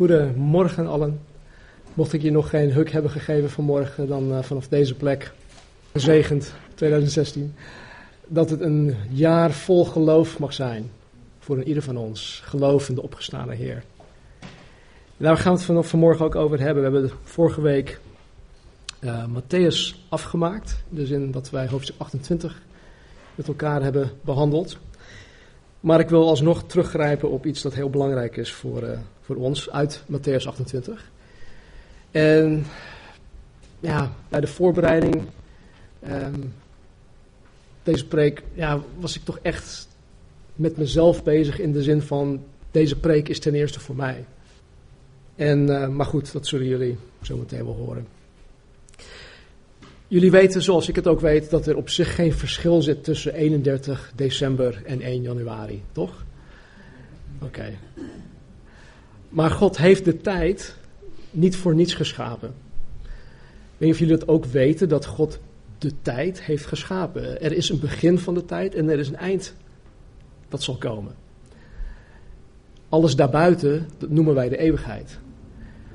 Goedemorgen allen. Mocht ik je nog geen huk hebben gegeven vanmorgen, dan uh, vanaf deze plek, gezegend 2016, dat het een jaar vol geloof mag zijn voor een ieder van ons. Geloof in de opgestane Heer. daar gaan we het vanaf vanmorgen ook over hebben. We hebben vorige week uh, Matthäus afgemaakt, dus in dat wij hoofdstuk 28 met elkaar hebben behandeld. Maar ik wil alsnog teruggrijpen op iets dat heel belangrijk is voor, uh, voor ons uit Matthäus 28. En ja, bij de voorbereiding, um, deze preek, ja, was ik toch echt met mezelf bezig in de zin van, deze preek is ten eerste voor mij. En, uh, maar goed, dat zullen jullie zo meteen wel horen. Jullie weten, zoals ik het ook weet, dat er op zich geen verschil zit tussen 31 december en 1 januari, toch? Oké. Maar God heeft de tijd niet voor niets geschapen. Ik weet niet of jullie dat ook weten, dat God de tijd heeft geschapen. Er is een begin van de tijd en er is een eind dat zal komen. Alles daarbuiten, dat noemen wij de eeuwigheid.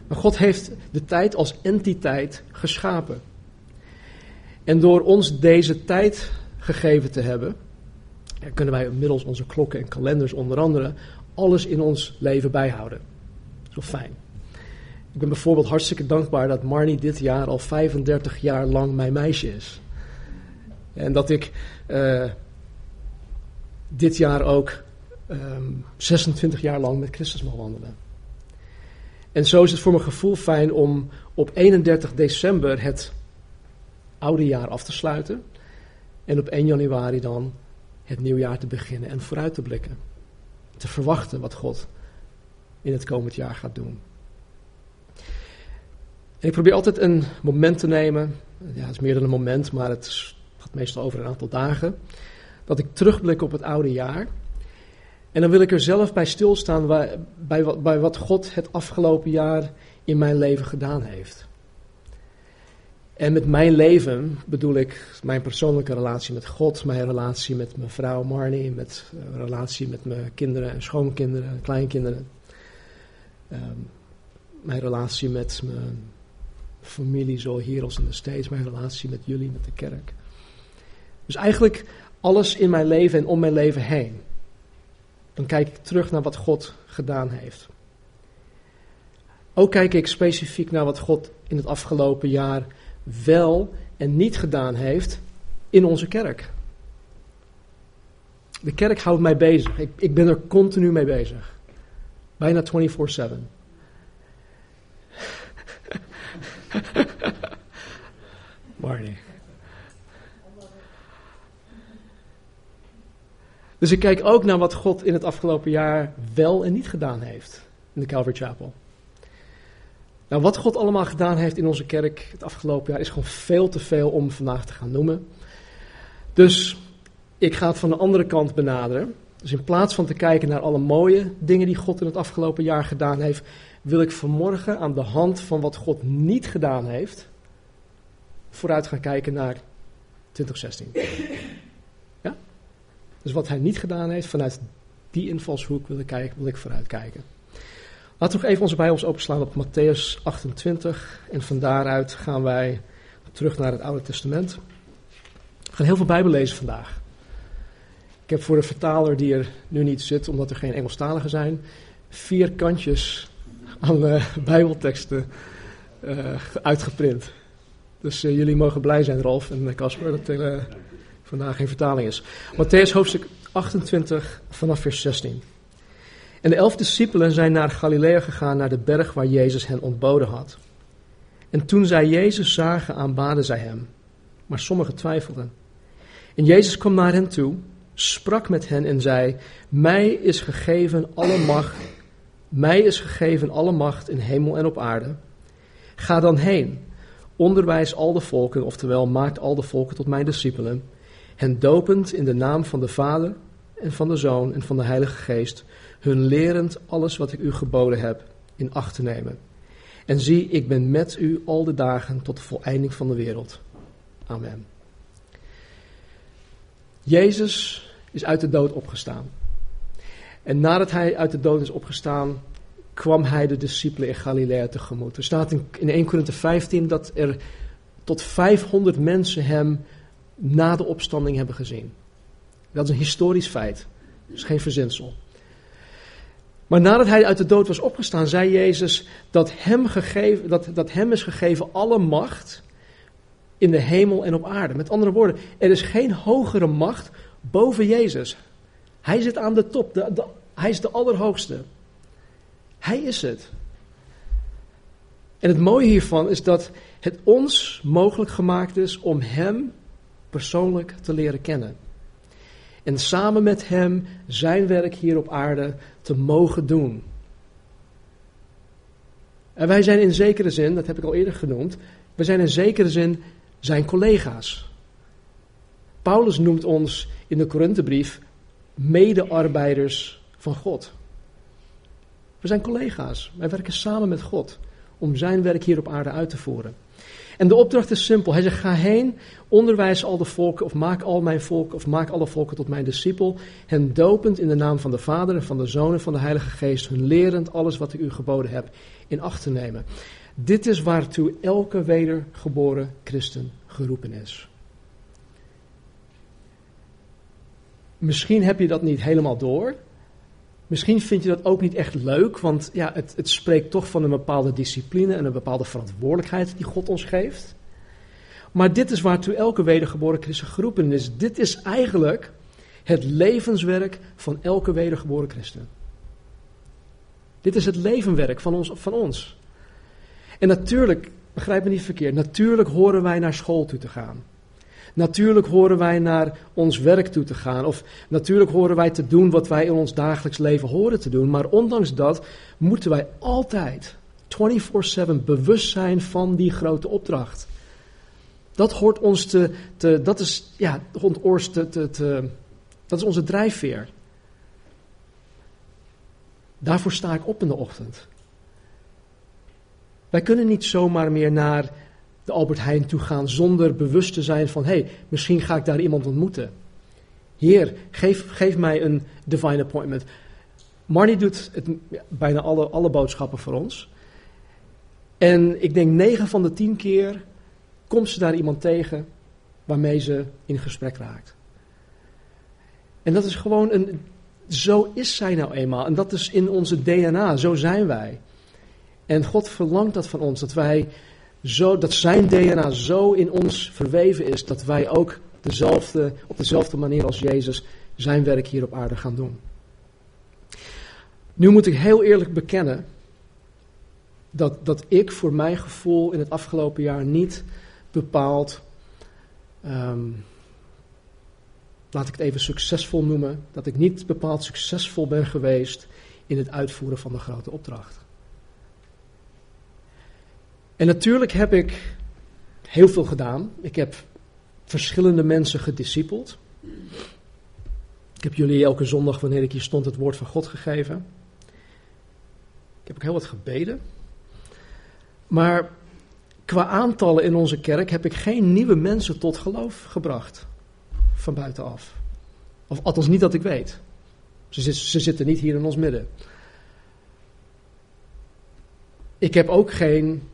Maar God heeft de tijd als entiteit geschapen. En door ons deze tijd gegeven te hebben, kunnen wij middels onze klokken en kalenders onder andere alles in ons leven bijhouden. Zo fijn. Ik ben bijvoorbeeld hartstikke dankbaar dat Marnie dit jaar al 35 jaar lang mijn meisje is. En dat ik uh, dit jaar ook um, ehm, 26 jaar lang met Christus mag wandelen. En zo is het voor mijn gevoel fijn om op 31 december het oude jaar af te sluiten. En op 1 januari dan het nieuwjaar te beginnen en vooruit te blikken. Te verwachten wat God in het komend jaar gaat doen. En ik probeer altijd een moment te nemen. Ja, het is meer dan een moment, maar het gaat meestal over een aantal dagen. Dat ik terugblik op het oude jaar. En dan wil ik er zelf bij stilstaan bij, bij, bij wat God het afgelopen jaar in mijn leven gedaan heeft. En met mijn leven bedoel ik mijn persoonlijke relatie met God, mijn relatie met mijn vrouw Marnie, met uh, relatie met mijn kinderen en schoonkinderen en kleinkinderen. Um, mijn relatie met mijn familie, zo hier als in de States, mijn relatie met jullie, met de kerk. Dus eigenlijk alles in mijn leven en om mijn leven heen. Dan kijk ik terug naar wat God gedaan heeft. Ook kijk ik specifiek naar wat God in het afgelopen jaar wel en niet gedaan heeft in onze kerk. De kerk houdt mij bezig. Ik, ik ben er continu mee bezig. Bijna 24-7. Marnie. Dus ik kijk ook naar wat God in het afgelopen jaar wel en niet gedaan heeft in de Calvary Chapel. Nou, wat God allemaal gedaan heeft in onze kerk het afgelopen jaar is gewoon veel te veel om vandaag te gaan noemen. Dus ik ga het van de andere kant benaderen. Dus in plaats van te kijken naar alle mooie dingen die God in het afgelopen jaar gedaan heeft, wil ik vanmorgen aan de hand van wat God niet gedaan heeft, vooruit gaan kijken naar 2016. Ja? Dus wat hij niet gedaan heeft, vanuit die invalshoek wil ik, kijken, wil ik vooruit kijken. Laten we nog even onze Bijbels openslaan op Matthäus 28. En van daaruit gaan wij terug naar het Oude Testament. We gaan heel veel Bijbel lezen vandaag. Ik heb voor de vertaler die er nu niet zit, omdat er geen Engelstaligen zijn, vier kantjes aan uh, Bijbelteksten uh, uitgeprint. Dus uh, jullie mogen blij zijn, Rolf en Casper, dat er vandaag geen vertaling is. Matthäus hoofdstuk 28 vanaf vers 16. En de elf discipelen zijn naar Galilea gegaan, naar de berg waar Jezus hen ontboden had. En toen zij Jezus zagen, aanbaden zij hem. Maar sommigen twijfelden. En Jezus kwam naar hen toe, sprak met hen en zei: Mij is gegeven alle macht, mij is gegeven alle macht in hemel en op aarde. Ga dan heen, onderwijs al de volken, oftewel maakt al de volken tot mijn discipelen, hen dopend in de naam van de Vader en van de Zoon en van de Heilige Geest hun lerend alles wat ik u geboden heb in acht te nemen. En zie, ik ben met u al de dagen tot de voleinding van de wereld. Amen. Jezus is uit de dood opgestaan. En nadat hij uit de dood is opgestaan, kwam hij de discipelen in Galilea tegemoet. Er staat in, in 1 Korinthe 15 dat er tot 500 mensen hem na de opstanding hebben gezien. Dat is een historisch feit. Is geen verzinsel. Maar nadat hij uit de dood was opgestaan, zei Jezus dat hem, gegeven, dat, dat hem is gegeven alle macht in de hemel en op aarde. Met andere woorden, er is geen hogere macht boven Jezus. Hij zit aan de top, hij is de allerhoogste. Hij is het. En het mooie hiervan is dat het ons mogelijk gemaakt is om Hem persoonlijk te leren kennen. En samen met Hem zijn werk hier op aarde te mogen doen. En wij zijn in zekere zin, dat heb ik al eerder genoemd, we zijn in zekere zin zijn collega's. Paulus noemt ons in de Korinthebrief medearbeiders van God. We zijn collega's. Wij werken samen met God om zijn werk hier op aarde uit te voeren. En de opdracht is simpel. Hij zegt: ga heen, onderwijs al de volken, of maak al mijn volken, of maak alle volken tot mijn discipel. Hen dopend in de naam van de Vader en van de Zoon en van de Heilige Geest, hun lerend alles wat ik u geboden heb in acht te nemen. Dit is waartoe elke wedergeboren christen geroepen is. Misschien heb je dat niet helemaal door. Misschien vind je dat ook niet echt leuk, want ja, het, het spreekt toch van een bepaalde discipline en een bepaalde verantwoordelijkheid die God ons geeft. Maar dit is waartoe elke wedergeboren christen geroepen is. Dit is eigenlijk het levenswerk van elke wedergeboren christen. Dit is het levenwerk van ons. Van ons. En natuurlijk, begrijp me niet verkeerd, natuurlijk horen wij naar school toe te gaan. Natuurlijk horen wij naar ons werk toe te gaan. Of natuurlijk horen wij te doen wat wij in ons dagelijks leven horen te doen. Maar ondanks dat moeten wij altijd 24/7 bewust zijn van die grote opdracht. Dat hoort ons te, te dat is, ja, te, te, dat is onze drijfveer. Daarvoor sta ik op in de ochtend. Wij kunnen niet zomaar meer naar de Albert Heijn toe gaan zonder bewust te zijn van, hé, hey, misschien ga ik daar iemand ontmoeten. Heer, geef, geef mij een divine appointment. Marnie doet het, bijna alle, alle boodschappen voor ons. En ik denk 9 van de 10 keer komt ze daar iemand tegen waarmee ze in gesprek raakt. En dat is gewoon een. Zo is zij nou eenmaal. En dat is in onze DNA. Zo zijn wij. En God verlangt dat van ons. Dat wij zo, dat zijn DNA zo in ons verweven is dat wij ook dezelfde, op dezelfde manier als Jezus zijn werk hier op aarde gaan doen. Nu moet ik heel eerlijk bekennen dat, dat ik voor mijn gevoel in het afgelopen jaar niet bepaald, ehm, laat ik het even succesvol noemen, dat ik niet bepaald succesvol ben geweest in het uitvoeren van de grote opdracht. En natuurlijk heb ik heel veel gedaan. Ik heb verschillende mensen gediscipeld. Ik heb jullie elke zondag, wanneer ik hier stond, het woord van God gegeven. Ik heb ook heel wat gebeden. Maar qua aantallen in onze kerk heb ik geen nieuwe mensen tot geloof gebracht. Van buitenaf. Of althans niet dat ik weet. Ze, ze zitten niet hier in ons midden. Ik heb ook geen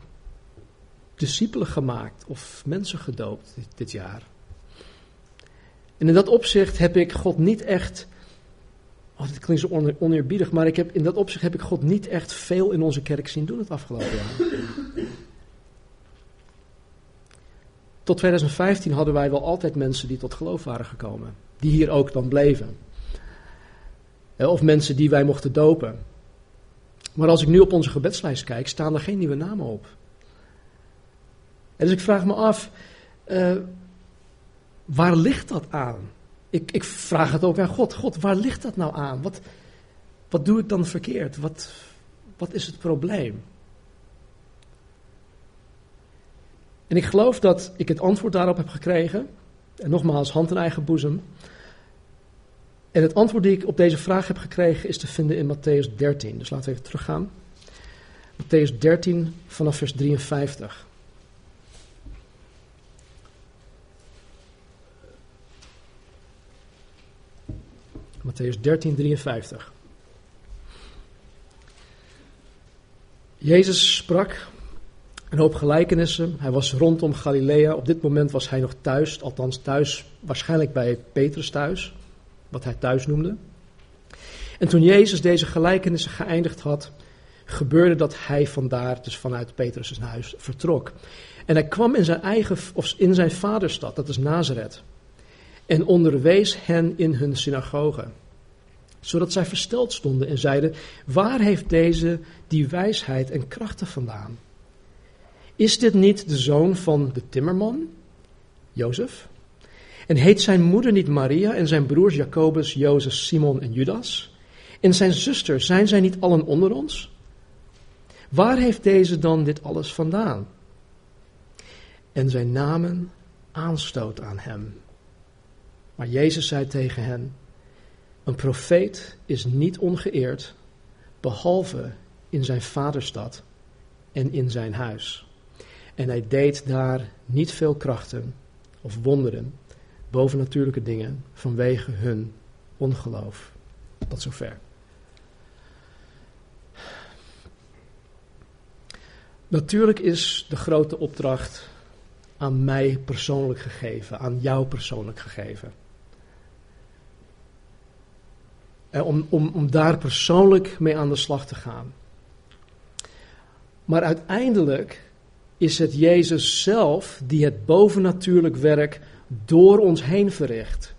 discipelen gemaakt of mensen gedoopt dit, jaar. En in dat opzicht heb ik God niet echt. Oh, dit klinkt zo oneerbiedig, maar ik heb, in dat opzicht heb ik God niet echt veel in onze kerk zien doen het afgelopen jaar. Tot 2015 hadden wij wel altijd mensen die tot geloof waren gekomen. Die hier ook dan bleven. Of mensen die wij mochten dopen. Maar als ik nu op onze gebedslijst kijk, staan er geen nieuwe namen op. Dus ik vraag me af, uh, waar ligt dat aan? Ik, ik, vraag het ook aan God. God, waar ligt dat nou aan? Wat, wat doe ik dan verkeerd? Wat, wat is het probleem? En ik geloof dat ik het antwoord daarop heb gekregen. En nogmaals, hand in eigen boezem. En het antwoord die ik op deze vraag heb gekregen is te vinden in Matthäus 13. Dus laten we even teruggaan. Matthäus 13 vanaf vers 53. Matthäus 13, 53. Jezus sprak een hoop gelijkenissen. Hij was rondom Galilea. Op dit moment was hij nog thuis, althans thuis, waarschijnlijk bij Petrus thuis, wat hij thuis noemde. En toen Jezus deze gelijkenissen geëindigd had, gebeurde dat hij vandaar, dus vanuit Petrus' huis, vertrok. En hij kwam in zijn eigen, of in zijn vaderstad, dat is Nazareth, en onderwees hen in hun synagoge. Zodat zij versteld stonden en zeiden: Waar heeft deze die wijsheid en krachten vandaan? Is dit niet de zoon van de timmerman, Jozef? En heet zijn moeder niet Maria en zijn broers Jacobus, Jozef, Simon en Judas? En zijn zuster, zijn zij niet allen onder ons? Waar heeft deze dan dit alles vandaan? En zij namen aanstoot aan hem. Maar Jezus zei tegen hen: Een profeet is niet ongeëerd, behalve in zijn vaderstad en in zijn huis. En hij deed daar niet veel krachten of wonderen, bovennatuurlijke dingen, vanwege hun ongeloof. Tot zover. Natuurlijk is de grote opdracht aan mij persoonlijk gegeven, aan jou persoonlijk gegeven. Om, om, om daar persoonlijk mee aan de slag te gaan. Maar uiteindelijk is het Jezus zelf die het bovennatuurlijk werk door ons heen verricht.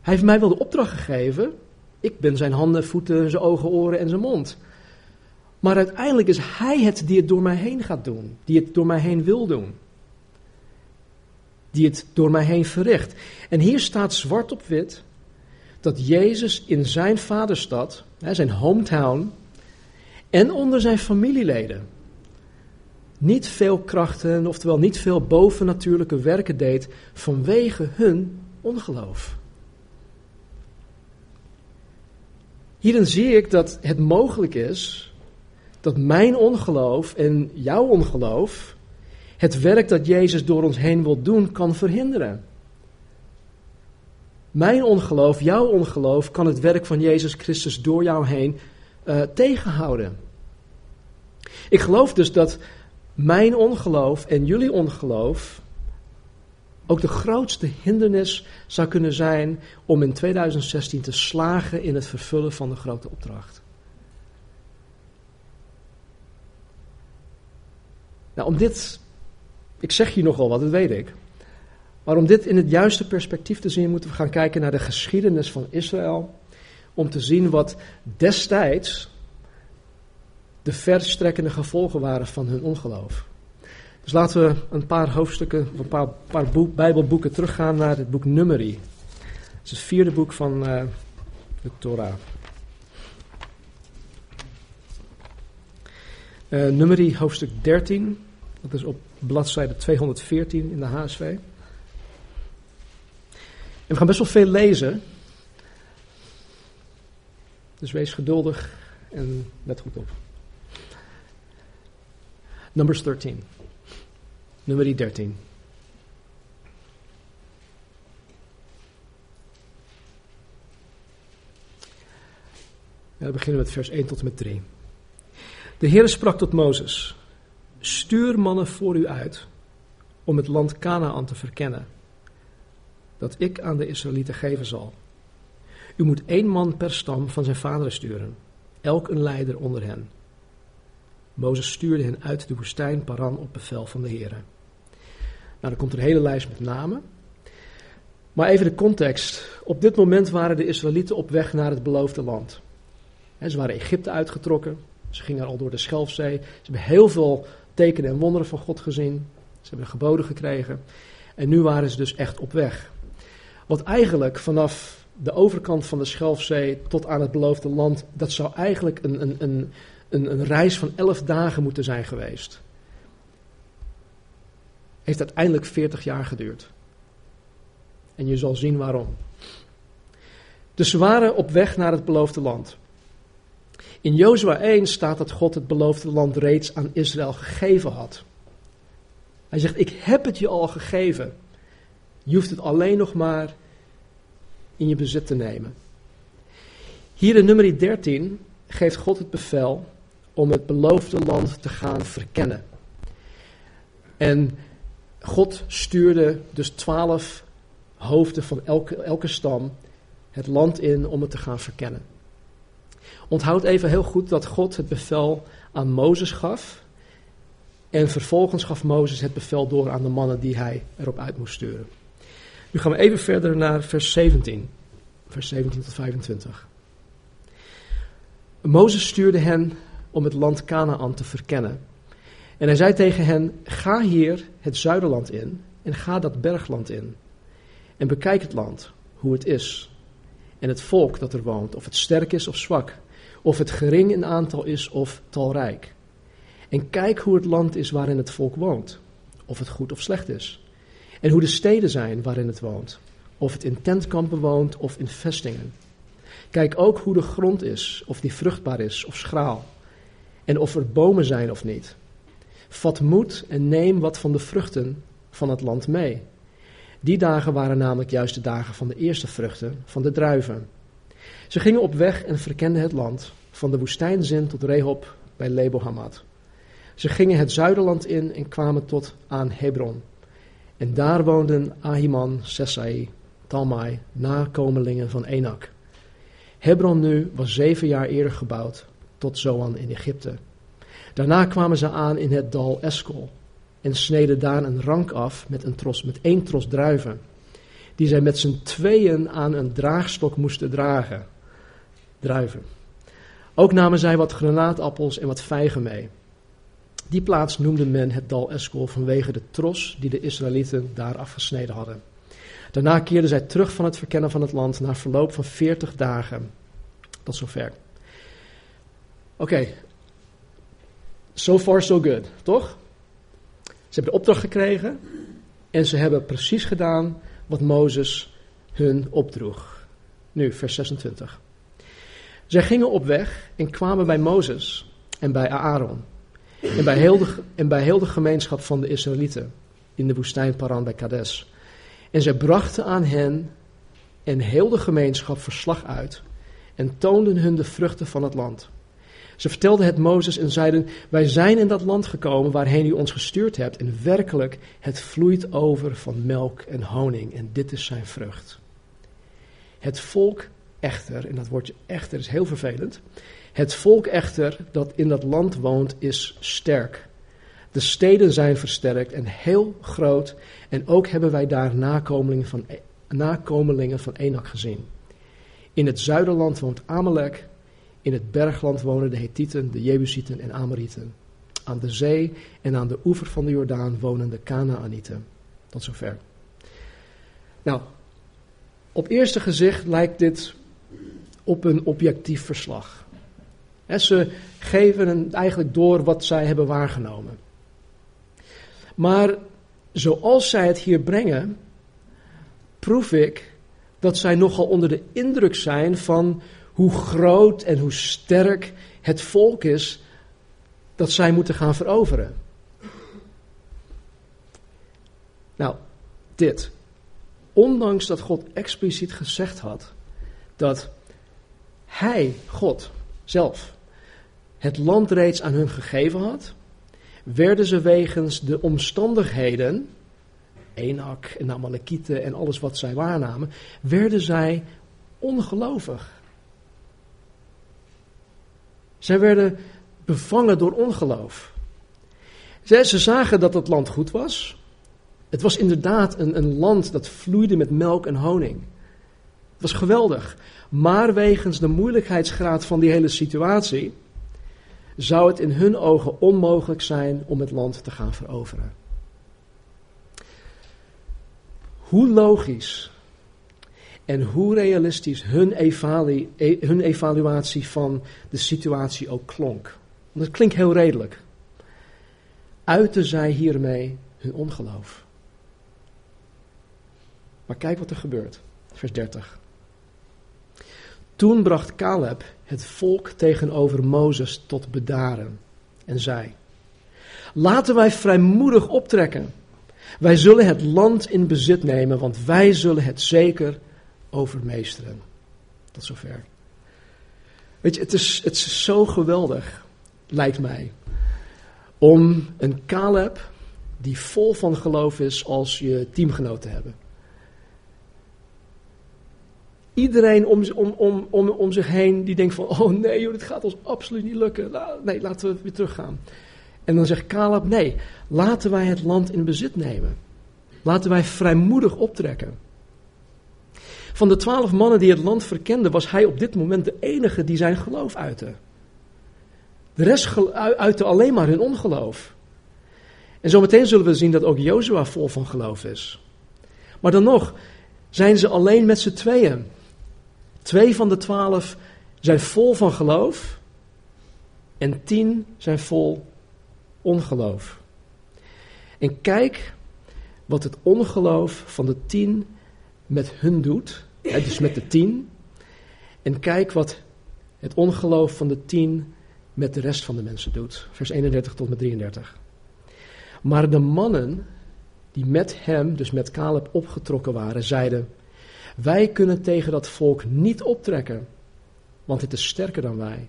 Hij heeft mij wel de opdracht gegeven. Ik ben zijn handen, voeten, zijn ogen, oren en zijn mond. Maar uiteindelijk is Hij het die het door mij heen gaat doen. Die het door mij heen wil doen. Die het door mij heen verricht. En hier staat zwart op wit dat Jezus in zijn vaderstad, zijn hometown, en onder zijn familieleden niet veel krachten, oftewel niet veel bovennatuurlijke werken deed vanwege hun ongeloof. Hierin zie ik dat het mogelijk is dat mijn ongeloof en jouw ongeloof het werk dat Jezus door ons heen wil doen kan verhinderen. Mijn ongeloof, jouw ongeloof, kan het werk van Jezus Christus door jou heen uh, tegenhouden. Ik geloof dus dat mijn ongeloof en jullie ongeloof ook de grootste hindernis zou kunnen zijn om in 2016 te slagen in het vervullen van de grote opdracht. Nou, om dit, ik zeg hier nogal wat, dat weet ik. Maar om dit in het juiste perspectief te zien, moeten we gaan kijken naar de geschiedenis van Israël. Om te zien wat destijds de verstrekkende gevolgen waren van hun ongeloof. Dus laten we een paar hoofdstukken, of een paar, paar boek, Bijbelboeken teruggaan naar het boek Numeri. Het is het vierde boek van uh, de Torah. Uh, Numeri hoofdstuk 13, dat is op bladzijde 214 in de HSV. En we gaan best wel veel lezen. Dus wees geduldig en let goed op. Numbers 13. Nummer 13. Ja, we beginnen met vers 1 tot en met 3. De Heer sprak tot Mozes: Stuur mannen voor u uit om het land Canaan te verkennen, dat ik aan de Israëlieten geven zal. U moet één man per stam van zijn vaderen sturen, elk een leider onder hen. Mozes stuurde hen uit de woestijn Paran op bevel van de Heer. Nou, dan komt er een hele lijst met namen. Maar even de context. Op dit moment waren de Israëlieten op weg naar het beloofde land. ze waren Egypte uitgetrokken. Ze gingen al door de Schelfzee. Ze hebben heel veel tekenen en wonderen van God gezien. Ze hebben geboden gekregen. En nu waren ze dus echt op weg. Wat eigenlijk vanaf de overkant van de Schelfzee tot aan het beloofde land, dat zou eigenlijk een, een, een, een, een reis van elf dagen moeten zijn geweest. Heeft uiteindelijk 40 jaar geduurd. En je zal zien waarom. Dus ze waren op weg naar het beloofde land. In Jozua 1 staat dat God het beloofde land reeds aan Israël gegeven had. Hij zegt: Ik heb het je al gegeven. Je hoeft het alleen nog maar in je bezit te nemen. Hier in nummer 13 geeft God het bevel om het beloofde land te gaan verkennen. En God stuurde dus twaalf hoofden van elke, elke stam het land in om het te gaan verkennen. Onthoud even heel goed dat God het bevel aan Mozes gaf. En vervolgens gaf Mozes het bevel door aan de mannen die hij erop uit moest sturen. Nu gaan we even verder naar vers 17. Vers 17 tot 25. Mozes stuurde hen om het land Canaan te verkennen. En hij zei tegen hen: Ga hier het zuiderland in en ga dat bergland in. En bekijk het land, hoe het is. En het volk dat er woont, of het sterk is of zwak. Of het gering in aantal is of talrijk. En kijk hoe het land is waarin het volk woont. Of het goed of slecht is. En hoe de steden zijn waarin het woont. Of het in tentkampen woont of in vestingen. Kijk ook hoe de grond is, of die vruchtbaar is of schraal. En of er bomen zijn of niet. Vat moed en neem wat van de vruchten van het land mee. Die dagen waren namelijk juist de dagen van de eerste vruchten, van de druiven. Ze gingen op weg en verkenden het land, van de woestijnzin tot Rehob bij Lebohamad. Ze gingen het zuiderland in en kwamen tot aan Hebron. En daar woonden Ahiman, Sesai, Talmai, nakomelingen van Enak. Hebron nu was zeven jaar eerder gebouwd, tot Zoan in Egypte. Daarna kwamen ze aan in het dal Eskol en sneden daar een rank af met, een tros, met één tros druiven, die zij met z'n tweeën aan een draagstok moesten dragen. Druiven. Ook namen zij wat granaatappels en wat vijgen mee. Die plaats noemde men het dal Eskol vanwege de tros die de Israëlieten daar afgesneden hadden. Daarna keerden zij terug van het verkennen van het land na verloop van 40 dagen. Tot zover. Oké, so far so good, toch? Ze hebben de opdracht gekregen en ze hebben precies gedaan wat Mozes hun opdroeg. Nu, vers 26. Zij gingen op weg en kwamen bij Mozes en bij Aaron en bij heel de, en bij heel de gemeenschap van de Israëlieten in de woestijn Paran bij Kades. En zij brachten aan hen en heel de gemeenschap verslag uit en toonden hun de vruchten van het land. Ze vertelden het Mozes en zeiden: Wij zijn in dat land gekomen waarheen u ons gestuurd hebt. En werkelijk, het vloeit over van melk en honing. En dit is zijn vrucht. Het volk echter, en dat woordje echter is heel vervelend. Het volk echter dat in dat land woont is sterk. De steden zijn versterkt en heel groot. En ook hebben wij daar nakomelingen van, nakomelingen van Enak gezien. In het zuiderland woont Amalek in het bergland wonen de Hethieten, de Jebusieten en Amorieten. Aan de zee en aan de oever van de Jordaan wonen de Canaanieten. Tot zover. Nou, op eerste gezicht lijkt dit op een objectief verslag. Ze geven eigenlijk door wat zij hebben waargenomen. Maar zoals zij het hier brengen, proef ik dat zij nogal onder de indruk zijn van hoe groot en hoe sterk het volk is dat zij moeten gaan veroveren. Nou, dit. Ondanks dat God expliciet gezegd had dat Hij, God zelf, het land reeds aan hun gegeven had, werden ze wegens de omstandigheden, Enak en Amalekieten en alles wat zij waarnamen, werden zij ongelovig. Zij werden bevangen door ongeloof. Ze, ze zagen dat het land goed was. Het was inderdaad een, een land dat vloeide met melk en honing. Het was geweldig. Maar wegens de moeilijkheidsgraad van die hele situatie zou het in hun ogen onmogelijk zijn om het land te gaan veroveren. Hoe logisch en hoe realistisch hun, e-, hun evaluatie van de situatie ook klonk. Want het klinkt heel redelijk. Uiten zij hiermee hun ongeloof. Maar kijk wat er gebeurt. Vers 30. Toen bracht Caleb het volk tegenover Mozes tot bedaren en zei: Laten wij vrijmoedig optrekken. Wij zullen het land in bezit nemen, want wij zullen het zeker overmeesteren. Tot zover. Weet je, het is, het is zo geweldig lijkt mij. Om een Caleb die vol van geloof is als je teamgenoot te hebben. Iedereen om, om, om, om, om zich heen die denkt van, oh nee joh, dit gaat ons absoluut niet lukken. Nee, laten we weer teruggaan. En dan zegt Caleb, nee, laten wij het land in bezit nemen. Laten wij vrijmoedig optrekken. Van de twaalf mannen die het land verkenden, was hij op dit moment de enige die zijn geloof uitte. De rest uitte alleen maar hun ongeloof. En zometeen zullen we zien dat ook Jozua vol van geloof is. Maar dan nog zijn ze alleen met z'n tweeën. Twee van de twaalf zijn vol van geloof en tien zijn vol ongeloof. En kijk wat het ongeloof van de tien met hun doet, dus met de tien. En kijk wat het ongeloof van de tien met de rest van de mensen doet. Vers 31 tot met 33. Maar de mannen die met hem, dus met Caleb, opgetrokken waren, zeiden: Wij kunnen tegen dat volk niet optrekken, want het is sterker dan wij.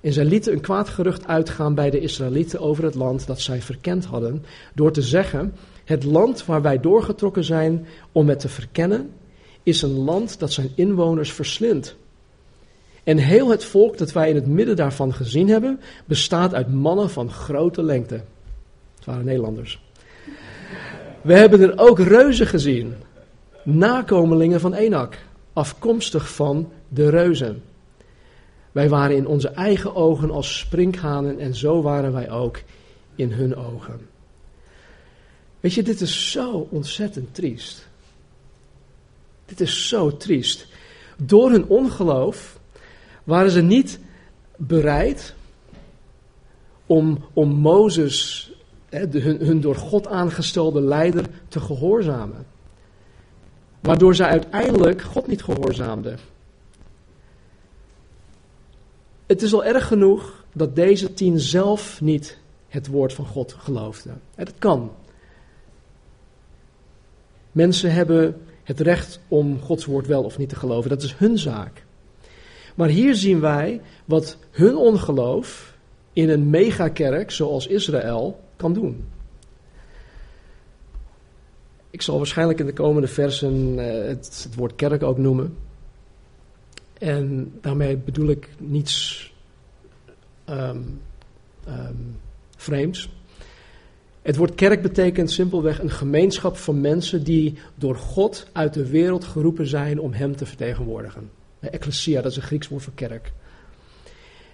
En zij lieten een kwaad gerucht uitgaan bij de Israëlieten over het land dat zij verkend hadden, door te zeggen: Het land waar wij doorgetrokken zijn om het te verkennen, is een land dat zijn inwoners verslindt. En heel het volk dat wij in het midden daarvan gezien hebben, bestaat uit mannen van grote lengte. Het waren Nederlanders. We hebben er ook reuzen gezien, nakomelingen van Enak, afkomstig van de reuzen. Wij waren in onze eigen ogen als sprinkhanen en zo waren wij ook in hun ogen. Weet je, dit is zo ontzettend triest. Dit is zo triest. Door hun ongeloof waren ze niet bereid om, om Mozes, hè, hun, hun door God aangestelde leider, te gehoorzamen. Waardoor zij uiteindelijk God niet gehoorzaamden. Het is al erg genoeg dat deze tien zelf niet het woord van God geloofden. Dat kan. Mensen hebben het recht om Gods woord wel of niet te geloven. Dat is hun zaak. Maar hier zien wij wat hun ongeloof in een megakerk zoals Israël kan doen. Ik zal waarschijnlijk in de komende versen eh, het, het woord kerk ook noemen. En daarmee bedoel ik niets um, vreemds. Het woord kerk betekent simpelweg een gemeenschap van mensen die door God uit de wereld geroepen zijn om Hem te vertegenwoordigen. Ecclesia, dat is een Grieks woord voor kerk.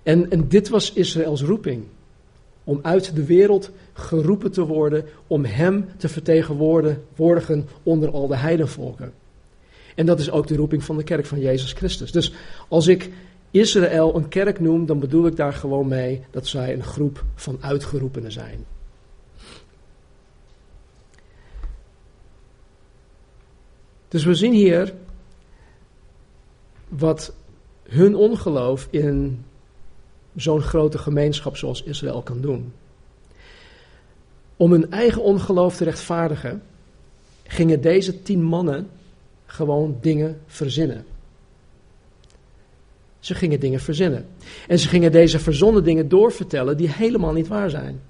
En, en dit was Israëls roeping. Om uit de wereld geroepen te worden om Hem te vertegenwoordigen onder al de heidenvolken. En dat is ook de roeping van de kerk van Jezus Christus. Dus als ik Israël een kerk noem, dan bedoel ik daar gewoon mee dat zij een groep van uitgeroepenen zijn. Dus we zien hier wat hun ongeloof in zo'n grote gemeenschap zoals Israël kan doen. Om hun eigen ongeloof te rechtvaardigen, gingen deze tien mannen gewoon dingen verzinnen. Ze gingen dingen verzinnen. En ze gingen deze verzonnen dingen doorvertellen die helemaal niet waar zijn.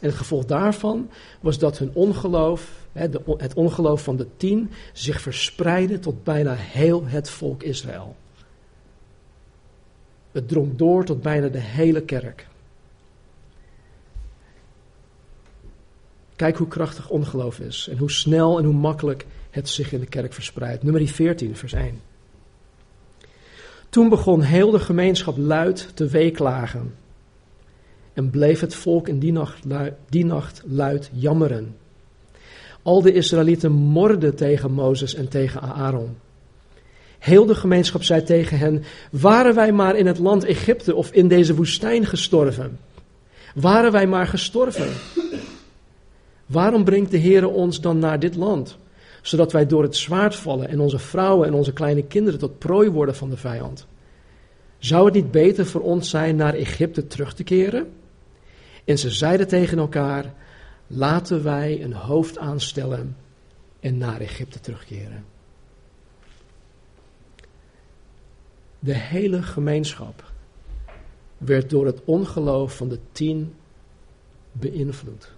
En het gevolg daarvan was dat hun ongeloof, het ongeloof van de tien, zich verspreidde tot bijna heel het volk Israël. Het drong door tot bijna de hele kerk. Kijk hoe krachtig ongeloof is en hoe snel en hoe makkelijk het zich in de kerk verspreidt. Nummer 14, vers 1. Toen begon heel de gemeenschap luid te weeklagen en bleef het volk in die nacht, die nacht luid jammeren. Al de Israëlieten morden tegen Mozes en tegen Aaron. Heel de gemeenschap zei tegen hen: Waren wij maar in het land Egypte of in deze woestijn gestorven? Waren wij maar gestorven? Waarom brengt de Heer ons dan naar dit land? Zodat wij door het zwaard vallen en onze vrouwen en onze kleine kinderen tot prooi worden van de vijand. Zou het niet beter voor ons zijn naar Egypte terug te keren? En ze zeiden tegen elkaar: Laten wij een hoofd aanstellen en naar Egypte terugkeren. De hele gemeenschap werd door het ongeloof van de tien beïnvloed.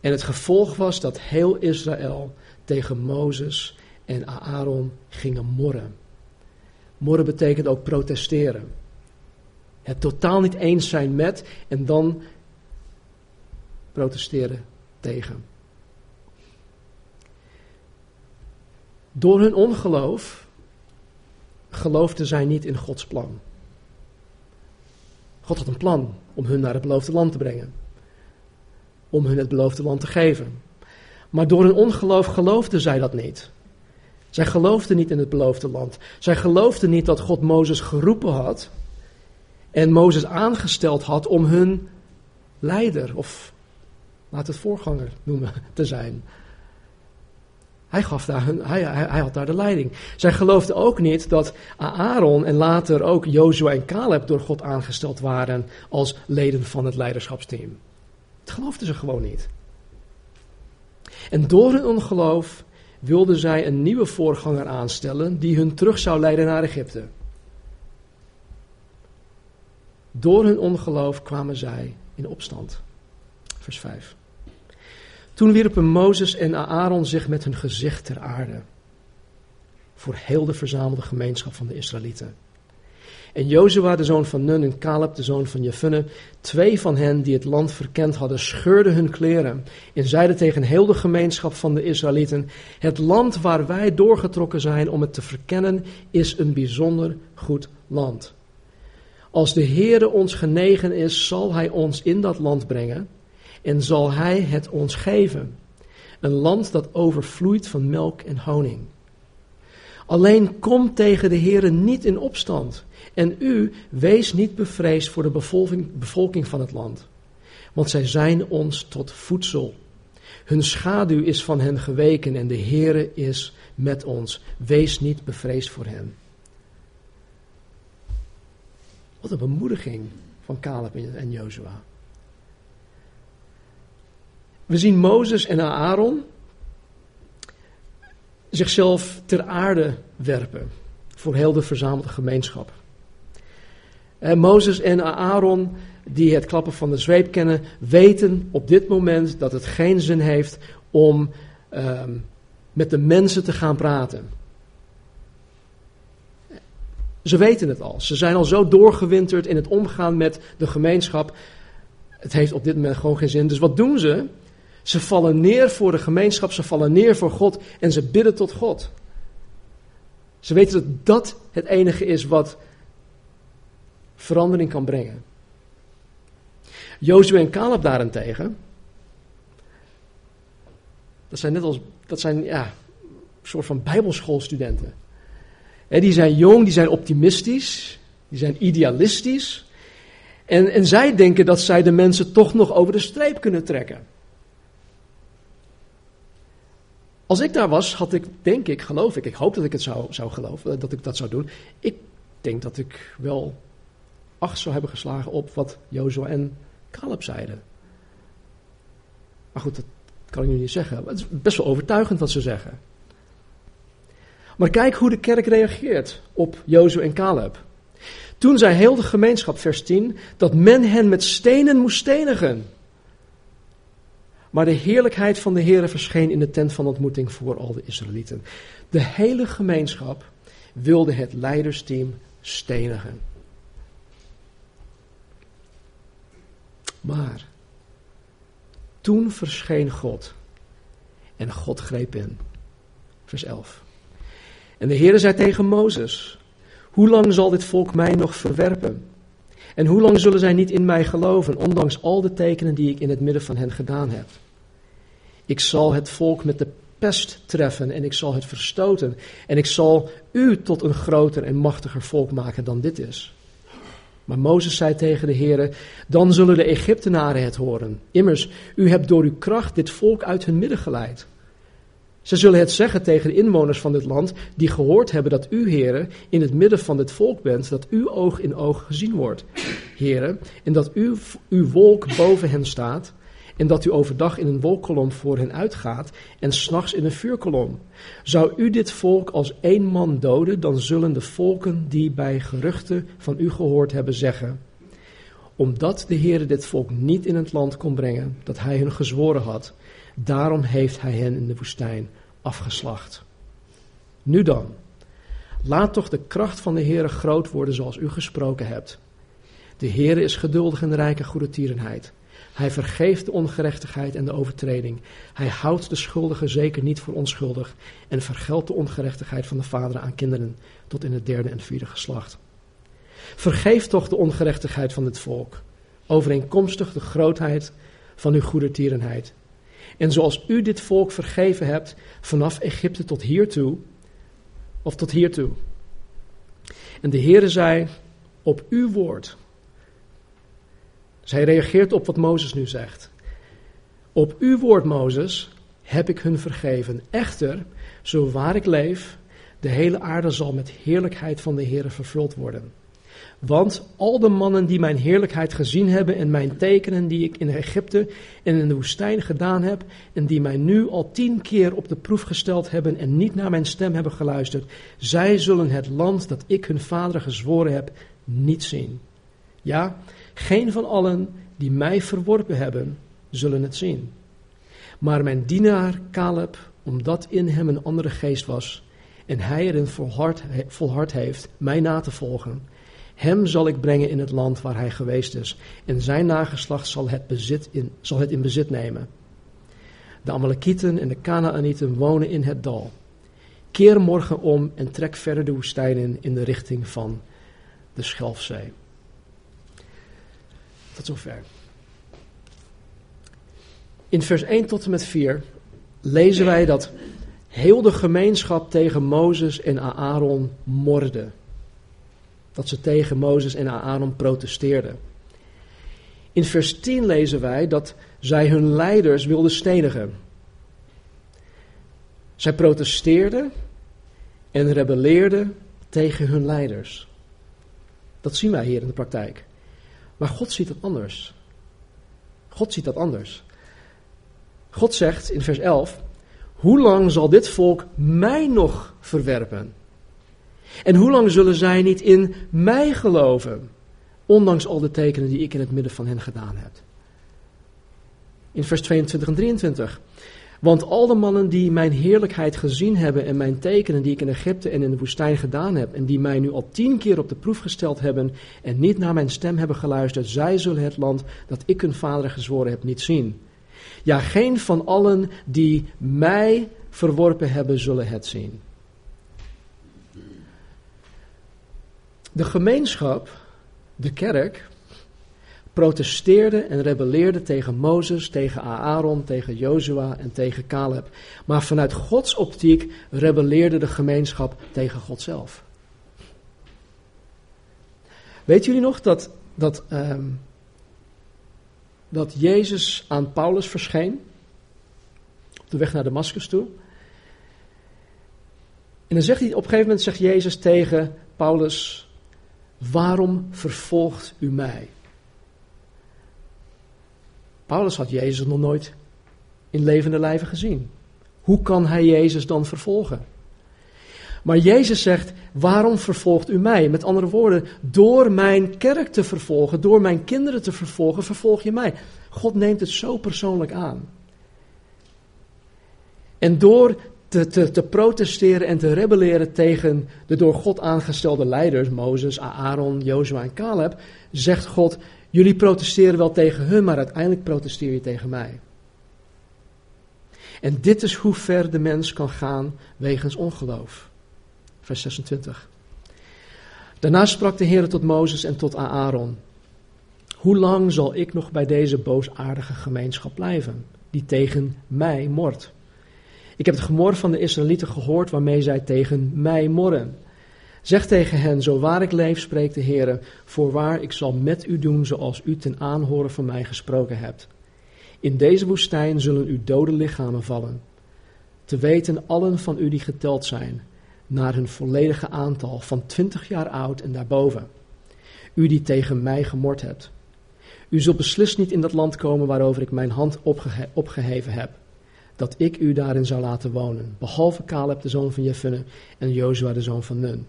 En het gevolg was dat heel Israël tegen Mozes en Aaron gingen morren. Morren betekent ook protesteren. Het totaal niet eens zijn met en dan protesteren tegen. Door hun ongeloof geloofden zij niet in Gods plan. God had een plan om hun naar het beloofde land te brengen. Om hun het beloofde land te geven. Maar door hun ongeloof geloofden zij dat niet. Zij geloofden niet in het beloofde land. Zij geloofden niet dat God Mozes geroepen had en Mozes aangesteld had om hun leider, of laat het voorganger noemen, te zijn. Hij, gaf daar hij, hij, had daar de leiding. Zij geloofden ook niet dat Aaron en later ook Jozua en Caleb door God aangesteld waren als leden van het leiderschapsteam. Dat geloofden ze gewoon niet. En door hun ongeloof wilden zij een nieuwe voorganger aanstellen die hun terug zou leiden naar Egypte. Door hun ongeloof kwamen zij in opstand. Vers 5. Toen wierpen Mozes en Aaron zich met hun gezicht ter aarde. Voor heel de verzamelde gemeenschap van de Israëlieten. En Jozua, de zoon van Nun, en Caleb, de zoon van Jefune, twee van hen die het land verkend hadden, scheurden hun kleren en zeiden tegen heel de gemeenschap van de Israëlieten: Het land waar wij doorgetrokken zijn om het te verkennen, is een bijzonder goed land. Als de Heere ons genegen is, zal Hij ons in dat land brengen en zal Hij het ons geven. Een land dat overvloeit van melk en honing. Alleen kom tegen de Heere niet in opstand. En u, wees niet bevreesd voor de bevolking, bevolking van het land. Want zij zijn ons tot voedsel. Hun schaduw is van hen geweken en de Heere is met ons. Wees niet bevreesd voor hen. Wat een bemoediging van Caleb en Jozua. We zien Mozes en Aaron zichzelf ter aarde werpen voor heel de verzamelde gemeenschap. En Mozes en Aaron, die het klappen van de zweep kennen, weten op dit moment dat het geen zin heeft om um, met de mensen te gaan praten. Ze weten het al. Ze zijn al zo doorgewinterd in het omgaan met de gemeenschap. Het heeft op dit moment gewoon geen zin. Dus wat doen ze? Ze vallen neer voor de gemeenschap, ze vallen neer voor God en ze bidden tot God. Ze weten dat dat het enige is wat verandering kan brengen. Jozue en Caleb daarentegen, dat zijn net als, dat zijn ja, een soort van bijbelschoolstudenten. die zijn jong, die zijn optimistisch, die zijn idealistisch. En, en zij denken dat zij de mensen toch nog over de streep kunnen trekken. Als ik daar was, had ik, denk ik, geloof ik, ik hoop dat ik het zou, zou geloven, dat ik dat zou doen. Ik denk dat ik wel acht zou hebben geslagen op wat Jozua en Caleb zeiden. Maar goed, dat kan ik nu niet zeggen. Het is best wel overtuigend wat ze zeggen. Maar kijk hoe de kerk reageert op Jozua en Caleb. Toen zei heel de gemeenschap, vers 10, dat men hen met stenen moest stenigen. Maar de heerlijkheid van de Heer verscheen in de tent van ontmoeting voor al de Israëlieten. De hele gemeenschap wilde het leidersteam stenigen. Maar toen verscheen God en God greep in. Vers 11. En de Heer zei tegen Mozes: Hoe lang zal dit volk mij nog verwerpen? En hoe lang zullen zij niet in mij geloven, ondanks al de tekenen die ik in het midden van hen gedaan heb? Ik zal het volk met de pest treffen en ik zal het verstoten. En ik zal u tot een groter en machtiger volk maken dan dit is. Maar Mozes zei tegen de Heer: Dan zullen de Egyptenaren het horen. Immers, u hebt door uw kracht dit volk uit hun midden geleid. Ze zullen het zeggen tegen de inwoners van dit land, die gehoord hebben dat u, heren, in het midden van dit volk bent, dat uw oog in oog gezien wordt, heren, en dat uw, uw wolk boven hen staat, en dat u overdag in een wolkolom voor hen uitgaat en s'nachts in een vuurkolom. Zou u dit volk als één man doden, dan zullen de volken die bij geruchten van u gehoord hebben zeggen, omdat de Heere dit volk niet in het land kon brengen dat hij hun gezworen had, daarom heeft hij hen in de woestijn afgeslacht. Nu dan, laat toch de kracht van de Heere groot worden zoals u gesproken hebt. De Heere is geduldig en rijk in goede tierenheid. Hij vergeeft de ongerechtigheid en de overtreding. Hij houdt de schuldigen zeker niet voor onschuldig en vergeldt de ongerechtigheid van de vaderen aan kinderen tot in het derde en vierde geslacht. Vergeef toch de ongerechtigheid van dit volk, overeenkomstig de grootheid van uw goede tierenheid. En zoals u dit volk vergeven hebt vanaf Egypte tot hiertoe, of tot hiertoe. En de Heere zei, op uw woord. Zij reageert op wat Mozes nu zegt. Op uw woord, Mozes, heb ik hun vergeven. Echter, zo waar ik leef, de hele aarde zal met heerlijkheid van de Heere vervuld worden. Want al de mannen die mijn heerlijkheid gezien hebben en mijn tekenen die ik in Egypte en in de woestijn gedaan heb, en die mij nu al tien keer op de proef gesteld hebben en niet naar mijn stem hebben geluisterd, zij zullen het land dat ik hun vaderen gezworen heb niet zien. Ja, geen van allen die mij verworpen hebben, zullen het zien. Maar mijn dienaar Caleb, omdat in hem een andere geest was, en hij erin volhard, volhard heeft mij na te volgen, hem zal ik brengen in het land waar hij geweest is, en zijn nageslacht zal het, bezit in, zal het in bezit nemen. De Amalekieten en de Canaanieten wonen in het dal. Keer morgen om en trek verder de woestijn in in de richting van de Schelfzee. Tot zover. In vers 1 tot en met 4 lezen wij dat heel de gemeenschap tegen Mozes en Aaron morde. Dat ze tegen Mozes en Aaron protesteerden. In vers 10 lezen wij dat zij hun leiders wilden stenigen. Zij protesteerden en rebelleerden tegen hun leiders. Dat zien wij hier in de praktijk. Maar God ziet het anders. God ziet dat anders. God zegt in vers 11: Hoe lang zal dit volk mij nog verwerpen? En hoe lang zullen zij niet in mij geloven, ondanks al de tekenen die ik in het midden van hen gedaan heb? In vers 22 en 23. Want al de mannen die mijn heerlijkheid gezien hebben en mijn tekenen die ik in Egypte en in de woestijn gedaan heb, en die mij nu al tien keer op de proef gesteld hebben en niet naar mijn stem hebben geluisterd, zij zullen het land dat ik hun vader gezworen heb niet zien. Ja, geen van allen die mij verworpen hebben, zullen het zien. De gemeenschap, de kerk, protesteerde en rebelleerde tegen Mozes, tegen Aaron, tegen Jozua en tegen Caleb. Maar vanuit Gods optiek rebelleerde de gemeenschap tegen God zelf. Weet jullie nog dat, dat, um, dat Jezus aan Paulus verscheen? Op de weg naar Damascus toe. En dan zegt hij, op een gegeven moment zegt Jezus tegen Paulus, waarom vervolgt u mij? Paulus had Jezus nog nooit in levende lijven gezien. Hoe kan hij Jezus dan vervolgen? Maar Jezus zegt: Waarom vervolgt u mij? Met andere woorden, door mijn kerk te vervolgen, door mijn kinderen te vervolgen, vervolg je mij. God neemt het zo persoonlijk aan. En door te, te, te protesteren en te rebelleren tegen de door God aangestelde leiders, Mozes, Aaron, Jozua en Caleb, zegt God: Jullie protesteren wel tegen hun, maar uiteindelijk protesteer je tegen mij. En dit is hoe ver de mens kan gaan wegens ongeloof. Vers 26. Daarna sprak de Heer tot Mozes en tot Aaron. Hoe lang zal ik nog bij deze boosaardige gemeenschap blijven, die tegen mij mort? Ik heb het gemor van de Israëlieten gehoord waarmee zij tegen mij morren. Zeg tegen hen, zo waar ik leef, spreekt de Heer, voorwaar ik zal met u doen zoals u ten aanhoren van mij gesproken hebt. In deze woestijn zullen u dode lichamen vallen. Te weten allen van u die geteld zijn, naar hun volledige aantal van twintig jaar oud en daarboven. U die tegen mij gemord hebt. U zult beslist niet in dat land komen waarover ik mijn hand opgehe opgeheven heb, dat ik u daarin zou laten wonen, behalve Caleb de zoon van Jeffunne en Jozua de zoon van Nun.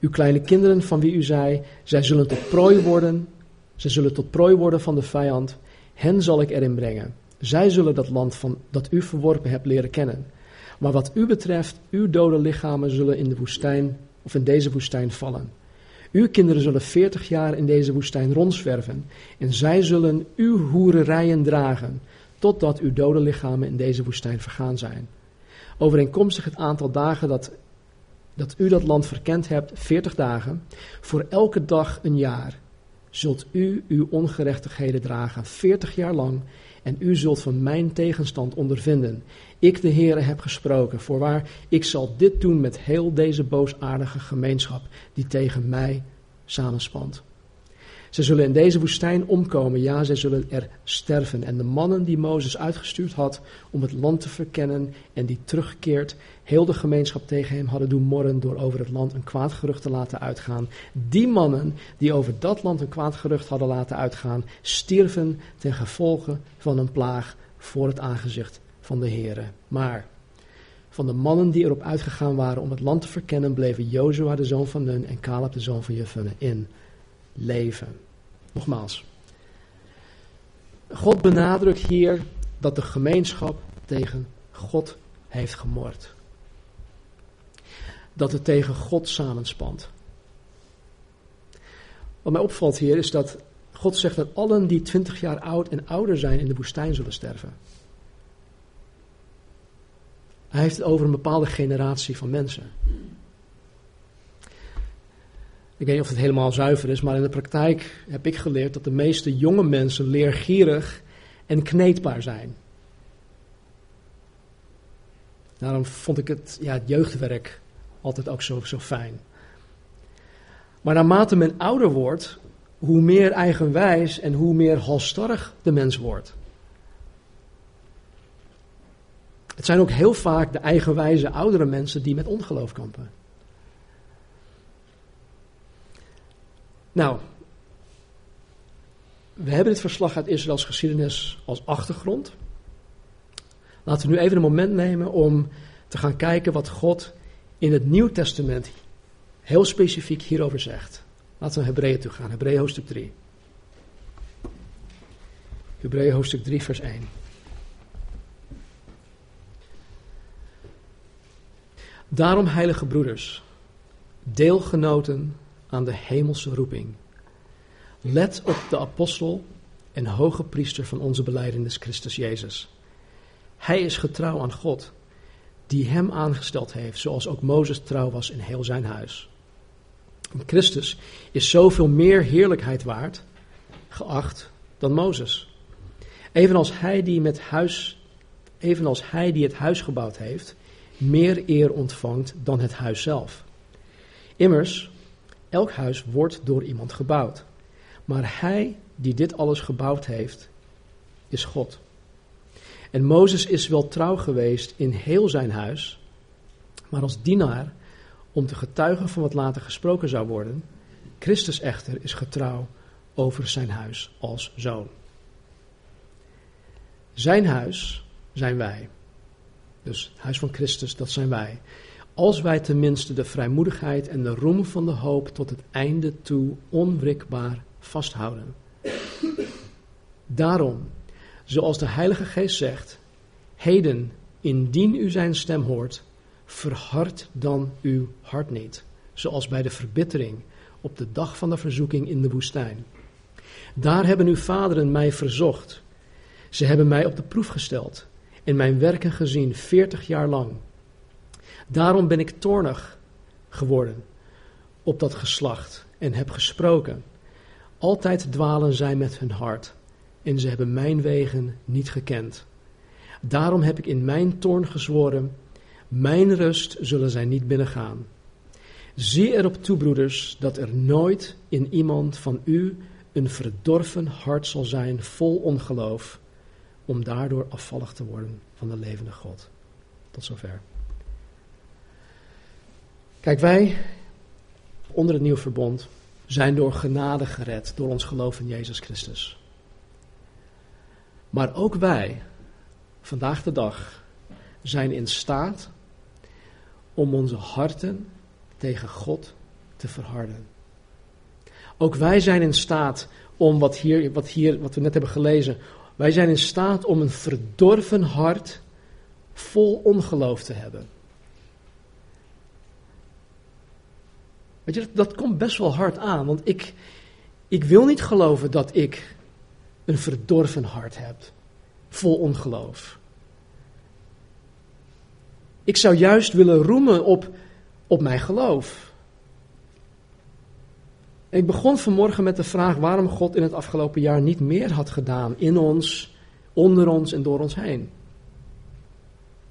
Uw kleine kinderen van wie u zei, zij zullen tot prooi worden, zij zullen tot prooi worden van de vijand, hen zal ik erin brengen. Zij zullen dat land van, dat u verworpen hebt leren kennen. Maar wat u betreft, uw dode lichamen zullen in de woestijn of in deze woestijn vallen. Uw kinderen zullen veertig jaar in deze woestijn rondzwerven en zij zullen uw hoererijen dragen, totdat uw dode lichamen in deze woestijn vergaan zijn. Overeenkomstig het aantal dagen dat, dat u dat land verkend hebt, veertig dagen, voor elke dag een jaar, zult u uw ongerechtigheden dragen, veertig jaar lang, en u zult van mijn tegenstand ondervinden. Ik, de Heere, heb gesproken. Voorwaar, ik zal dit doen met heel deze boosaardige gemeenschap die tegen mij samenspant. Ze zullen in deze woestijn omkomen, ja, zij zullen er sterven. En de mannen die Mozes uitgestuurd had om het land te verkennen en die terugkeert, heel de gemeenschap tegen hem hadden doen morren door over het land een kwaad gerucht te laten uitgaan. Die mannen die over dat land een kwaad gerucht hadden laten uitgaan, stierven ten gevolge van een plaag voor het aangezicht van de Heere. Maar van de mannen die erop uitgegaan waren om het land te verkennen, bleven Jozua de zoon van Nun en Caleb de zoon van Jefune in leven. Nogmaals. God benadrukt hier dat de gemeenschap tegen God heeft gemord. Dat het tegen God samenspant. Wat mij opvalt hier is dat God zegt dat allen die twintig jaar oud en ouder zijn in de woestijn zullen sterven. Hij heeft het over een bepaalde generatie van mensen. Ik weet niet of het helemaal zuiver is, maar in de praktijk heb ik geleerd dat de meeste jonge mensen leergierig en kneedbaar zijn. Daarom vond ik het, ja, het jeugdwerk altijd ook zo, zo fijn. Maar naarmate men ouder wordt, hoe meer eigenwijs en hoe meer halstarrig de mens wordt. Het zijn ook heel vaak de eigenwijze oudere mensen die met ongeloof kampen. Nou, we hebben dit verslag uit Israëls geschiedenis als achtergrond. Laten we nu even een moment nemen om te gaan kijken wat God in het Nieuw Testament heel specifiek hierover zegt. Laten we naar Hebreeën toe gaan, Hebreeën hoofdstuk 3. Hebreeën hoofdstuk 3, vers 1. Daarom, heilige broeders, deelgenoten aan de hemelse roeping. Let op de apostel en hoge priester van onze beleidenis Christus Jezus. Hij is getrouw aan God, die hem aangesteld heeft, zoals ook Mozes trouw was in heel zijn huis. Christus is zoveel meer heerlijkheid waard, geacht, dan Mozes. Evenals hij die, met huis, evenals hij die het huis gebouwd heeft, meer eer ontvangt dan het huis zelf. Immers, elk huis wordt door iemand gebouwd. Maar hij die dit alles gebouwd heeft, is God. En Mozes is wel trouw geweest in heel zijn huis, maar als dienaar om te getuigen van wat later gesproken zou worden. Christus echter is getrouw over zijn huis als zoon. Zijn huis zijn wij. Dus het huis van Christus, dat zijn wij. Als wij tenminste de vrijmoedigheid en de roem van de hoop tot het einde toe onwrikbaar vasthouden. Daarom, zoals de Heilige Geest zegt, heden, indien u zijn stem hoort, verhard dan uw hart niet, zoals bij de verbittering op de dag van de verzoeking in de woestijn. Daar hebben uw vaderen mij verzocht. Ze hebben mij op de proef gesteld en mijn werken gezien veertig jaar lang. Daarom ben ik toornig geworden op dat geslacht en heb gesproken. Altijd dwalen zij met hun hart en ze hebben mijn wegen niet gekend. Daarom heb ik in mijn toorn gezworen, mijn rust zullen zij niet binnengaan. Zie erop toe, broeders, dat er nooit in iemand van u een verdorven hart zal zijn vol ongeloof, om daardoor afvallig te worden van de levende God. Tot zover. Kijk, wij onder het nieuwe verbond zijn door genade gered, door ons geloof in Jezus Christus. Maar ook wij, vandaag de dag, zijn in staat om onze harten tegen God te verharden. Ook wij zijn in staat om wat, hier, wat, hier, wat we net hebben gelezen, wij zijn in staat om een verdorven hart vol ongeloof te hebben. Weet je, dat komt best wel hard aan, want ik, ik wil niet geloven dat ik een verdorven hart heb, vol ongeloof. Ik zou juist willen roemen op, op mijn geloof. Ik begon vanmorgen met de vraag waarom God in het afgelopen jaar niet meer had gedaan in ons, onder ons en door ons heen.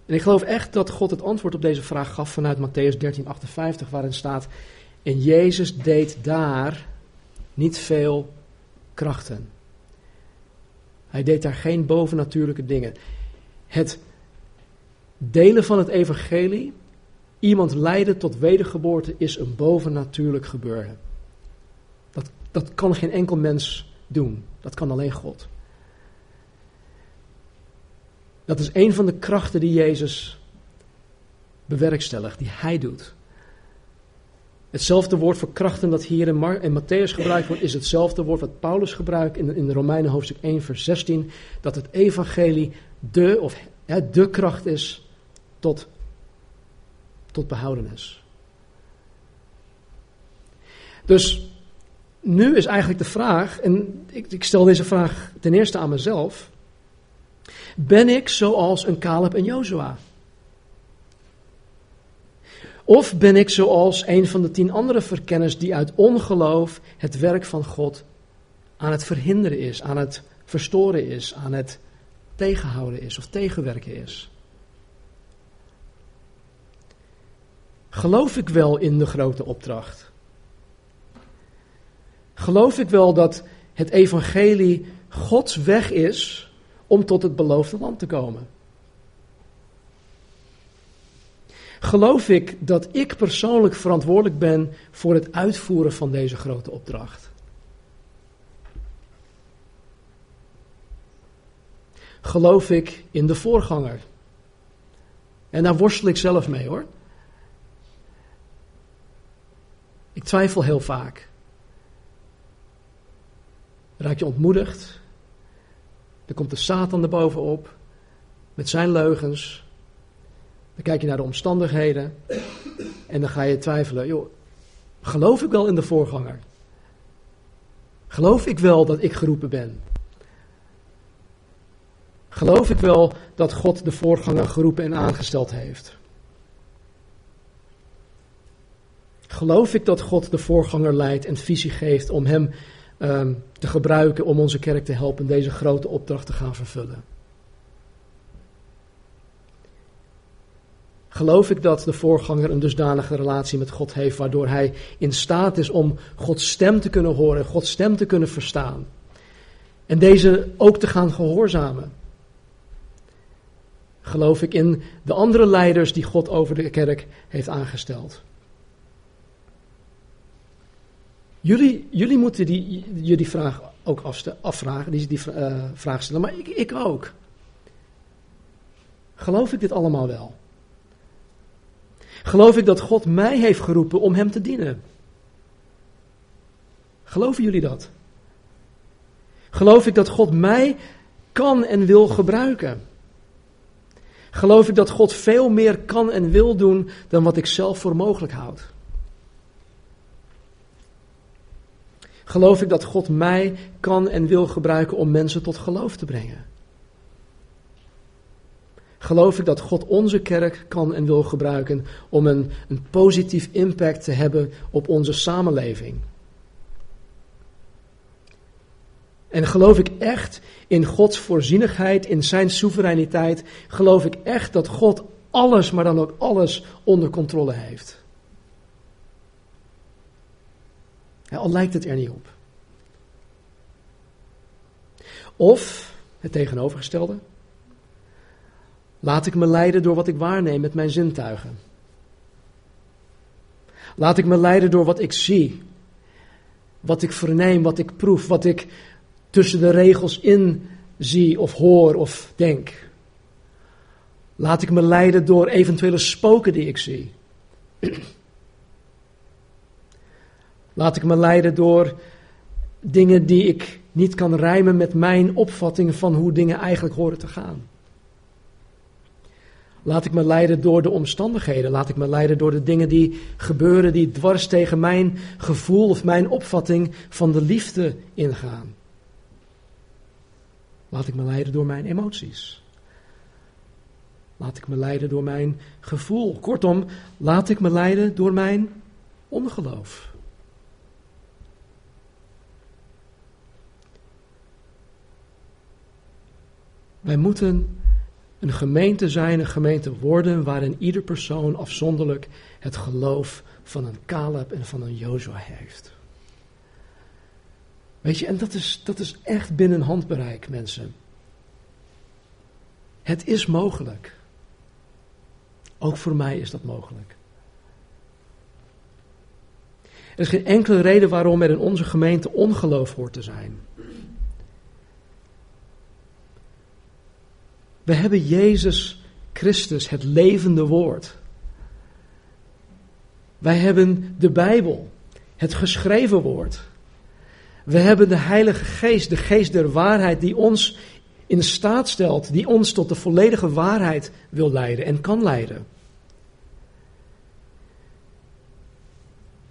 En ik geloof echt dat God het antwoord op deze vraag gaf vanuit Matthäus 13:58, waarin staat: En Jezus deed daar niet veel krachten. Hij deed daar geen bovennatuurlijke dingen. Het delen van het evangelie, iemand leiden tot wedergeboorte, is een bovennatuurlijk gebeuren. Dat, dat kan geen enkel mens doen. Dat kan alleen God. Dat is een van de krachten die Jezus bewerkstelligt, die Hij doet. Hetzelfde woord voor krachten dat hier in, Mar in Matthäus gebruikt wordt, is hetzelfde woord wat Paulus gebruikt in, in de Romeinen hoofdstuk 1, vers 16. Dat het evangelie de, of, de kracht is tot, tot behoudenis. Dus nu is eigenlijk de vraag, en ik, ik stel deze vraag ten eerste aan mezelf. Ben ik zoals een Caleb en Jozua? Of ben ik zoals een van de tien andere verkenners die uit ongeloof het werk van God aan het verhinderen is, aan het verstoren is, aan het tegenhouden is of tegenwerken is? Geloof ik wel in de grote opdracht? Geloof ik wel dat het evangelie Gods weg is om tot het beloofde land te komen? Geloof ik dat ik persoonlijk verantwoordelijk ben voor het uitvoeren van deze grote opdracht? Geloof ik in de voorganger? En daar worstel ik zelf mee hoor. Ik twijfel heel vaak. Raak je ontmoedigd? Dan komt de Satan erbovenop met zijn leugens. Dan kijk je naar de omstandigheden en dan ga je twijfelen. Joh, geloof ik wel in de voorganger? Geloof ik wel dat ik geroepen ben? Geloof ik wel dat God de voorganger geroepen en aangesteld heeft? Geloof ik dat God de voorganger leidt en visie geeft om hem um, te gebruiken om onze kerk te helpen deze grote opdracht te gaan vervullen? Geloof ik dat de voorganger een dusdanige relatie met God heeft, waardoor hij in staat is om Gods stem te kunnen horen, Gods stem te kunnen verstaan. En deze ook te gaan gehoorzamen. Geloof ik in de andere leiders die God over de kerk heeft aangesteld. Jullie, jullie moeten die, jullie vraag ook afvragen, die, die uh, vraag stellen, maar ik, ik ook. Geloof ik dit allemaal wel? Geloof ik dat God mij heeft geroepen om Hem te dienen? Geloven jullie dat? Geloof ik dat God mij kan en wil gebruiken? Geloof ik dat God veel meer kan en wil doen dan wat ik zelf voor mogelijk houd? Geloof ik dat God mij kan en wil gebruiken om mensen tot geloof te brengen? Geloof ik dat God onze kerk kan en wil gebruiken om een, een positief impact te hebben op onze samenleving? En geloof ik echt in Gods voorzienigheid, in Zijn soevereiniteit? Geloof ik echt dat God alles, maar dan ook alles onder controle heeft? al lijkt het er niet op. Of het tegenovergestelde. Laat ik me leiden door wat ik waarneem met mijn zintuigen. Laat ik me leiden door wat ik zie. Wat ik verneem, wat ik proef, wat ik tussen de regels in zie of hoor of denk? Laat ik me leiden door eventuele spoken die ik zie? Laat ik me leiden door dingen die ik niet kan rijmen met mijn opvatting van hoe dingen eigenlijk horen te gaan? Laat ik me leiden door de omstandigheden. Laat ik me leiden door de dingen die gebeuren, die dwars tegen mijn gevoel of mijn opvatting van de liefde ingaan. Laat ik me leiden door mijn emoties. Laat ik me leiden door mijn gevoel. Kortom, laat ik me leiden door mijn ongeloof. Wij moeten een gemeente zijn, een gemeente worden waarin ieder persoon afzonderlijk het geloof van een Caleb en van een Joshua heeft. Weet je, en dat is, dat is echt binnen handbereik, mensen. Het is mogelijk. Ook voor mij is dat mogelijk. Er is geen enkele reden waarom er in onze gemeente ongeloof hoort te zijn. We hebben Jezus Christus, het levende woord. Wij hebben de Bijbel, het geschreven woord. We hebben de Heilige Geest, de Geest der waarheid, die ons in staat stelt, die ons tot de volledige waarheid wil leiden en kan leiden.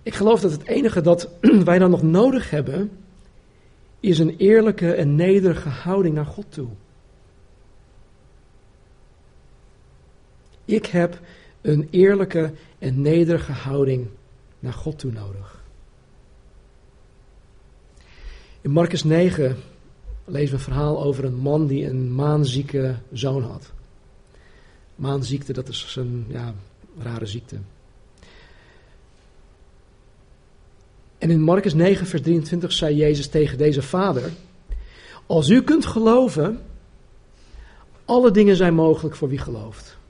Ik geloof dat het enige dat wij dan nog nodig hebben, is een eerlijke en nederige houding naar God toe. Ik heb een eerlijke en nederige houding naar God toe nodig. In Marcus 9 lezen we een verhaal over een man die een maanzieke zoon had. Maanziekte, dat is een ja, rare ziekte. En in Marcus 9, vers 23 zei Jezus tegen deze vader: Als u kunt geloven, alle dingen zijn mogelijk voor wie gelooft.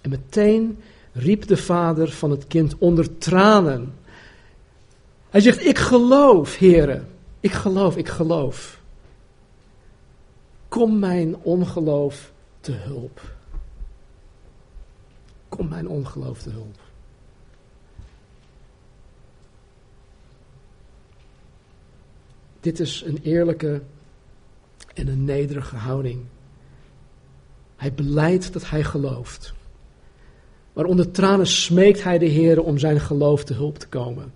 En meteen riep de vader van het kind onder tranen. Hij zegt: Ik geloof, heren. Ik geloof, ik geloof. Kom mijn ongeloof te hulp. Kom mijn ongeloof te hulp. Dit is een eerlijke en een nederige houding. Hij beleidt dat hij gelooft. Maar onder tranen smeekt hij de Heer om zijn geloof te hulp te komen.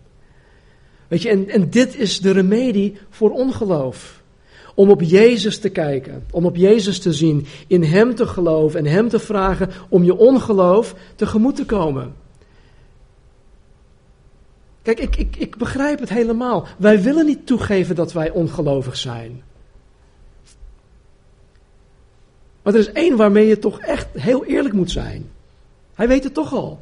Weet je, en, en dit is de remedie voor ongeloof. Om op Jezus te kijken, om op Jezus te zien, in Hem te geloven en Hem te vragen om je ongeloof tegemoet te komen. Kijk, ik, ik, ik begrijp het helemaal. Wij willen niet toegeven dat wij ongelovig zijn. Maar er is één waarmee je toch echt heel eerlijk moet zijn. Hij weet het toch al.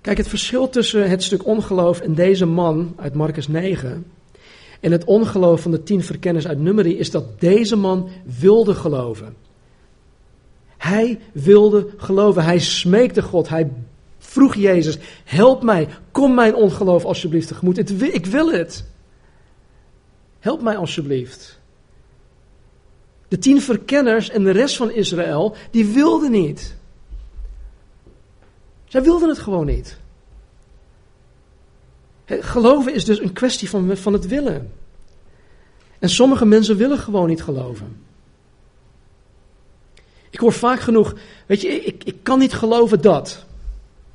Kijk, het verschil tussen het stuk ongeloof en deze man uit Marcus 9 en het ongeloof van de tien verkenners uit Numeri is dat deze man wilde geloven. Hij wilde geloven. Hij smeekte God. Hij vroeg Jezus: Help mij. Kom mijn ongeloof alsjeblieft tegemoet. Ik wil het. Help mij alsjeblieft. De tien verkenners en de rest van Israël, die wilden niet. Zij wilden het gewoon niet. Geloven is dus een kwestie van, van het willen. En sommige mensen willen gewoon niet geloven. Ik hoor vaak genoeg, weet je, ik, ik kan niet geloven dat.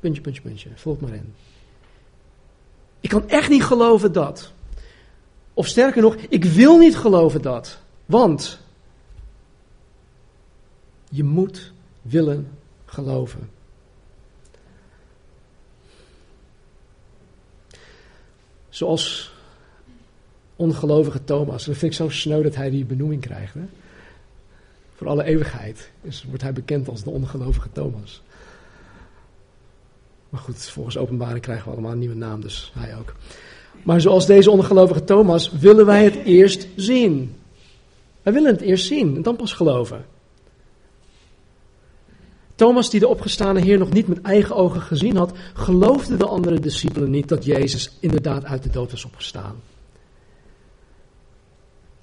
Puntje, puntje, puntje, volg maar in. Ik kan echt niet geloven dat. Of sterker nog, ik wil niet geloven dat. Want je moet willen geloven. Zoals ongelovige Thomas. Dat vind ik zo sneu dat hij die benoeming krijgt. Hè? Voor alle eeuwigheid wordt hij bekend als de ongelovige Thomas. Maar goed, volgens openbaring krijgen we allemaal een nieuwe naam, dus hij ook. Maar zoals deze ongelovige Thomas willen wij het eerst zien. Wij willen het eerst zien en dan pas geloven. Thomas, die de opgestane Heer nog niet met eigen ogen gezien had, geloofde de andere discipelen niet dat Jezus inderdaad uit de dood was opgestaan.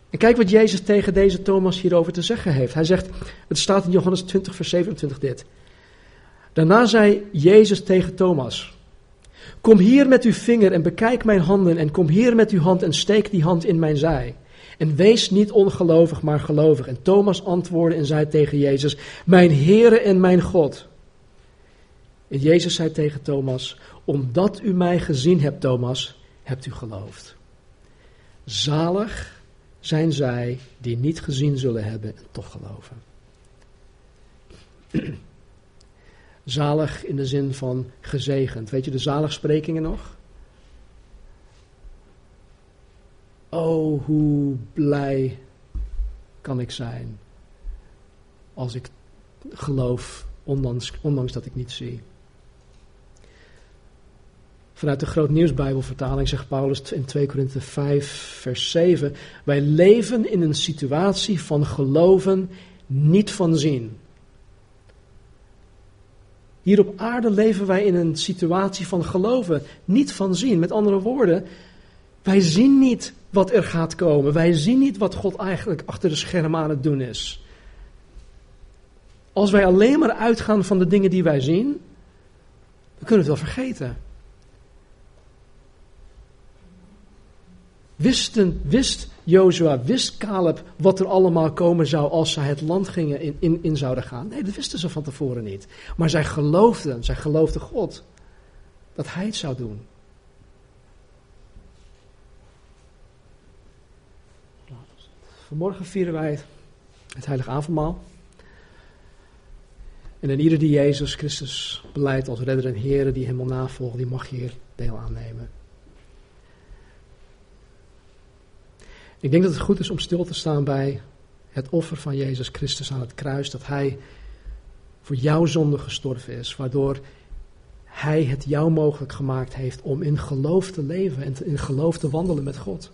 En kijk wat Jezus tegen deze Thomas hierover te zeggen heeft. Hij zegt, het staat in Johannes 20, vers 27 dit. Daarna zei Jezus tegen Thomas, kom hier met uw vinger en bekijk mijn handen en kom hier met uw hand en steek die hand in mijn zij. En wees niet ongelovig, maar gelovig. En Thomas antwoordde en zei tegen Jezus, mijn Heere en mijn God. En Jezus zei tegen Thomas, omdat u mij gezien hebt, Thomas, hebt u geloofd. Zalig zijn zij die niet gezien zullen hebben en toch geloven. Zalig in de zin van gezegend. Weet je de zaligsprekingen nog? Oh, hoe blij kan ik zijn als ik geloof, ondanks, ondanks dat ik niet zie. Vanuit de Groot Nieuwsbijbelvertaling zegt Paulus in 2 Korinthe 5, vers 7: Wij leven in een situatie van geloven, niet van zien. Hier op aarde leven wij in een situatie van geloven, niet van zien. Met andere woorden, wij zien niet wat er gaat komen. Wij zien niet wat God eigenlijk achter de schermen aan het doen is. Als wij alleen maar uitgaan van de dingen die wij zien, dan kunnen we het wel vergeten. Wisten, wist Jozua, wist Caleb wat er allemaal komen zou als zij het land gingen in, in, in zouden gaan? Nee, dat wisten ze van tevoren niet. Maar zij geloofden, zij geloofden God dat hij het zou doen. Vanmorgen vieren wij het heilige avondmaal. En in ieder die Jezus Christus beleidt als redder en Heer, die hem navolgt, die mag hier deel aannemen. Ik denk dat het goed is om stil te staan bij het offer van Jezus Christus aan het kruis, dat Hij voor jouw zonde gestorven is, waardoor Hij het jou mogelijk gemaakt heeft om in geloof te leven en in geloof te wandelen met God.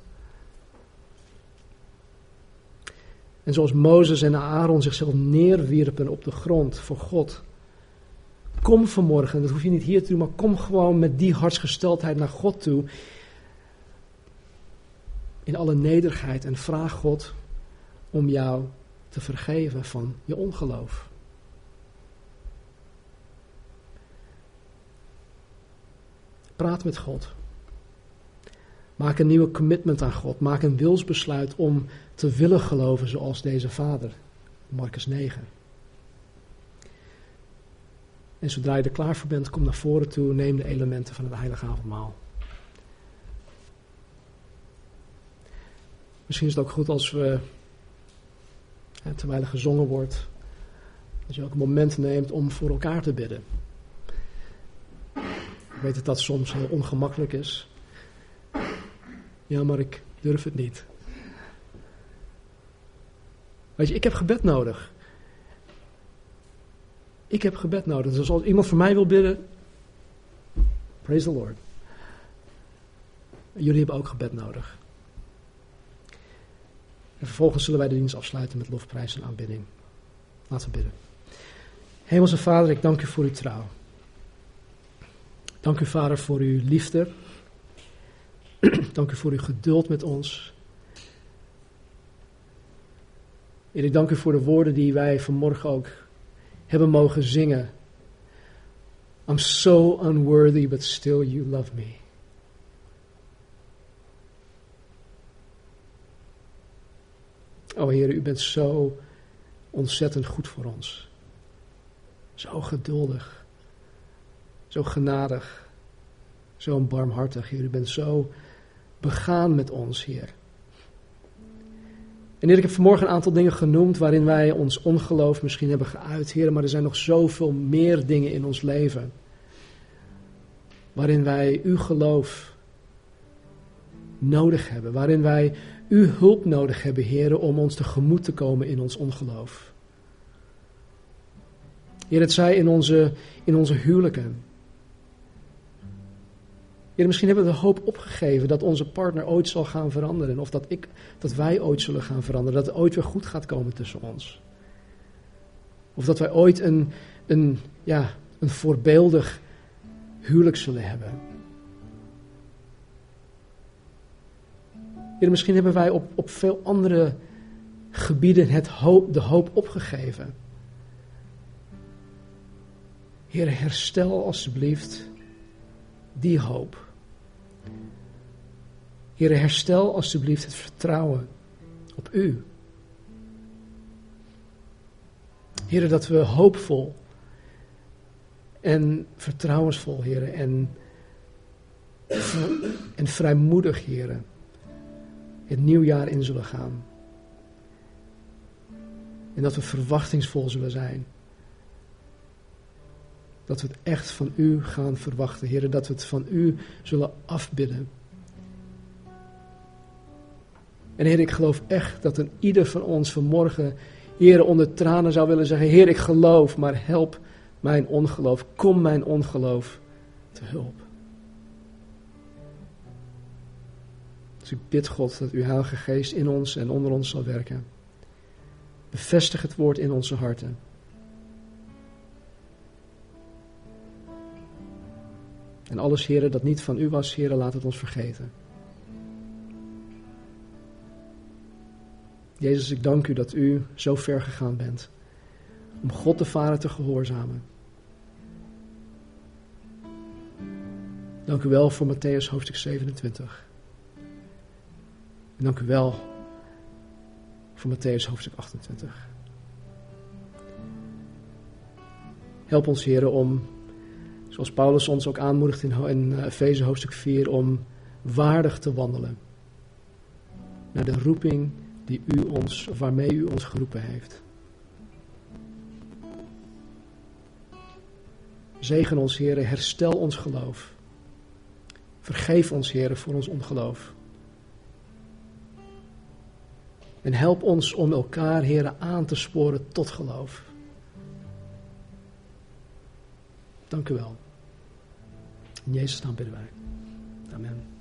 En zoals Mozes en Aaron zichzelf neerwierpen op de grond voor God. Kom vanmorgen, dat hoef je niet hier te doen, maar kom gewoon met die hartsgesteldheid naar God toe. In alle nederigheid en vraag God om jou te vergeven van je ongeloof. Praat met God. Maak een nieuwe commitment aan God. Maak een wilsbesluit om te willen geloven zoals deze vader. Marcus 9. En zodra je er klaar voor bent, kom naar voren toe. Neem de elementen van het heilige avondmaal. Misschien is het ook goed als we, terwijl er gezongen wordt, dat je ook een moment neemt om voor elkaar te bidden. Ik weet dat dat soms heel ongemakkelijk is. Ja, maar ik durf het niet. Weet je, ik heb gebed nodig. Ik heb gebed nodig. Dus als iemand voor mij wil bidden, praise the Lord. Jullie hebben ook gebed nodig. En vervolgens zullen wij de dienst afsluiten met lofprijs en aanbidding. Laten we bidden. Hemelse Vader, ik dank u voor uw trouw. Dank u, Vader, voor uw liefde. Dank u voor uw geduld met ons. En ik dank u voor de woorden die wij vanmorgen ook hebben mogen zingen. I'm so unworthy, but still you love me. O Heer, u bent zo ontzettend goed voor ons. Zo geduldig. Zo genadig. Zo barmhartig, Heer. U bent zo begaan met ons, Heer. En Heer, ik heb vanmorgen een aantal dingen genoemd waarin wij ons ongeloof misschien hebben geuit, Heer, maar er zijn nog zoveel meer dingen in ons leven waarin wij uw geloof nodig hebben, waarin wij uw hulp nodig hebben, Heer, om ons tegemoet te komen in ons ongeloof. Heer, het zij in onze, in onze huwelijken, Heer, misschien hebben we de hoop opgegeven dat onze partner ooit zal gaan veranderen. Of dat, ik, dat wij ooit zullen gaan veranderen. Dat het ooit weer goed gaat komen tussen ons. Of dat wij ooit een, een, ja, een voorbeeldig huwelijk zullen hebben. Heer, misschien hebben wij op, op veel andere gebieden het hoop, de hoop opgegeven. Heer, herstel alsjeblieft die hoop. Heer, herstel alsjeblieft het vertrouwen op U. Heer, dat we hoopvol en vertrouwensvol, Heer, en, en vrijmoedig, Heer, het nieuwjaar in zullen gaan. En dat we verwachtingsvol zullen zijn. Dat we het echt van U gaan verwachten, Heer, dat we het van U zullen afbidden. En Heer, ik geloof echt dat een ieder van ons vanmorgen, Heer, onder tranen zou willen zeggen: Heer, ik geloof, maar help mijn ongeloof. Kom mijn ongeloof te hulp. Dus ik bid God dat uw Heilige Geest in ons en onder ons zal werken. Bevestig het woord in onze harten. En alles, heren, dat niet van u was, heren, laat het ons vergeten. Jezus, ik dank u dat u zo ver gegaan bent om God de Vader te gehoorzamen. Dank u wel voor Matthäus hoofdstuk 27. En dank u wel voor Matthäus hoofdstuk 28. Help ons, heren, om, zoals Paulus ons ook aanmoedigt in Efeze hoofdstuk 4, om waardig te wandelen naar de roeping die u ons, waarmee u ons geroepen heeft. Zegen ons, heren, herstel ons geloof. Vergeef ons, heren, voor ons ongeloof. En help ons om elkaar, heren, aan te sporen tot geloof. Dank u wel. In Jezus naam bidden wij. Amen.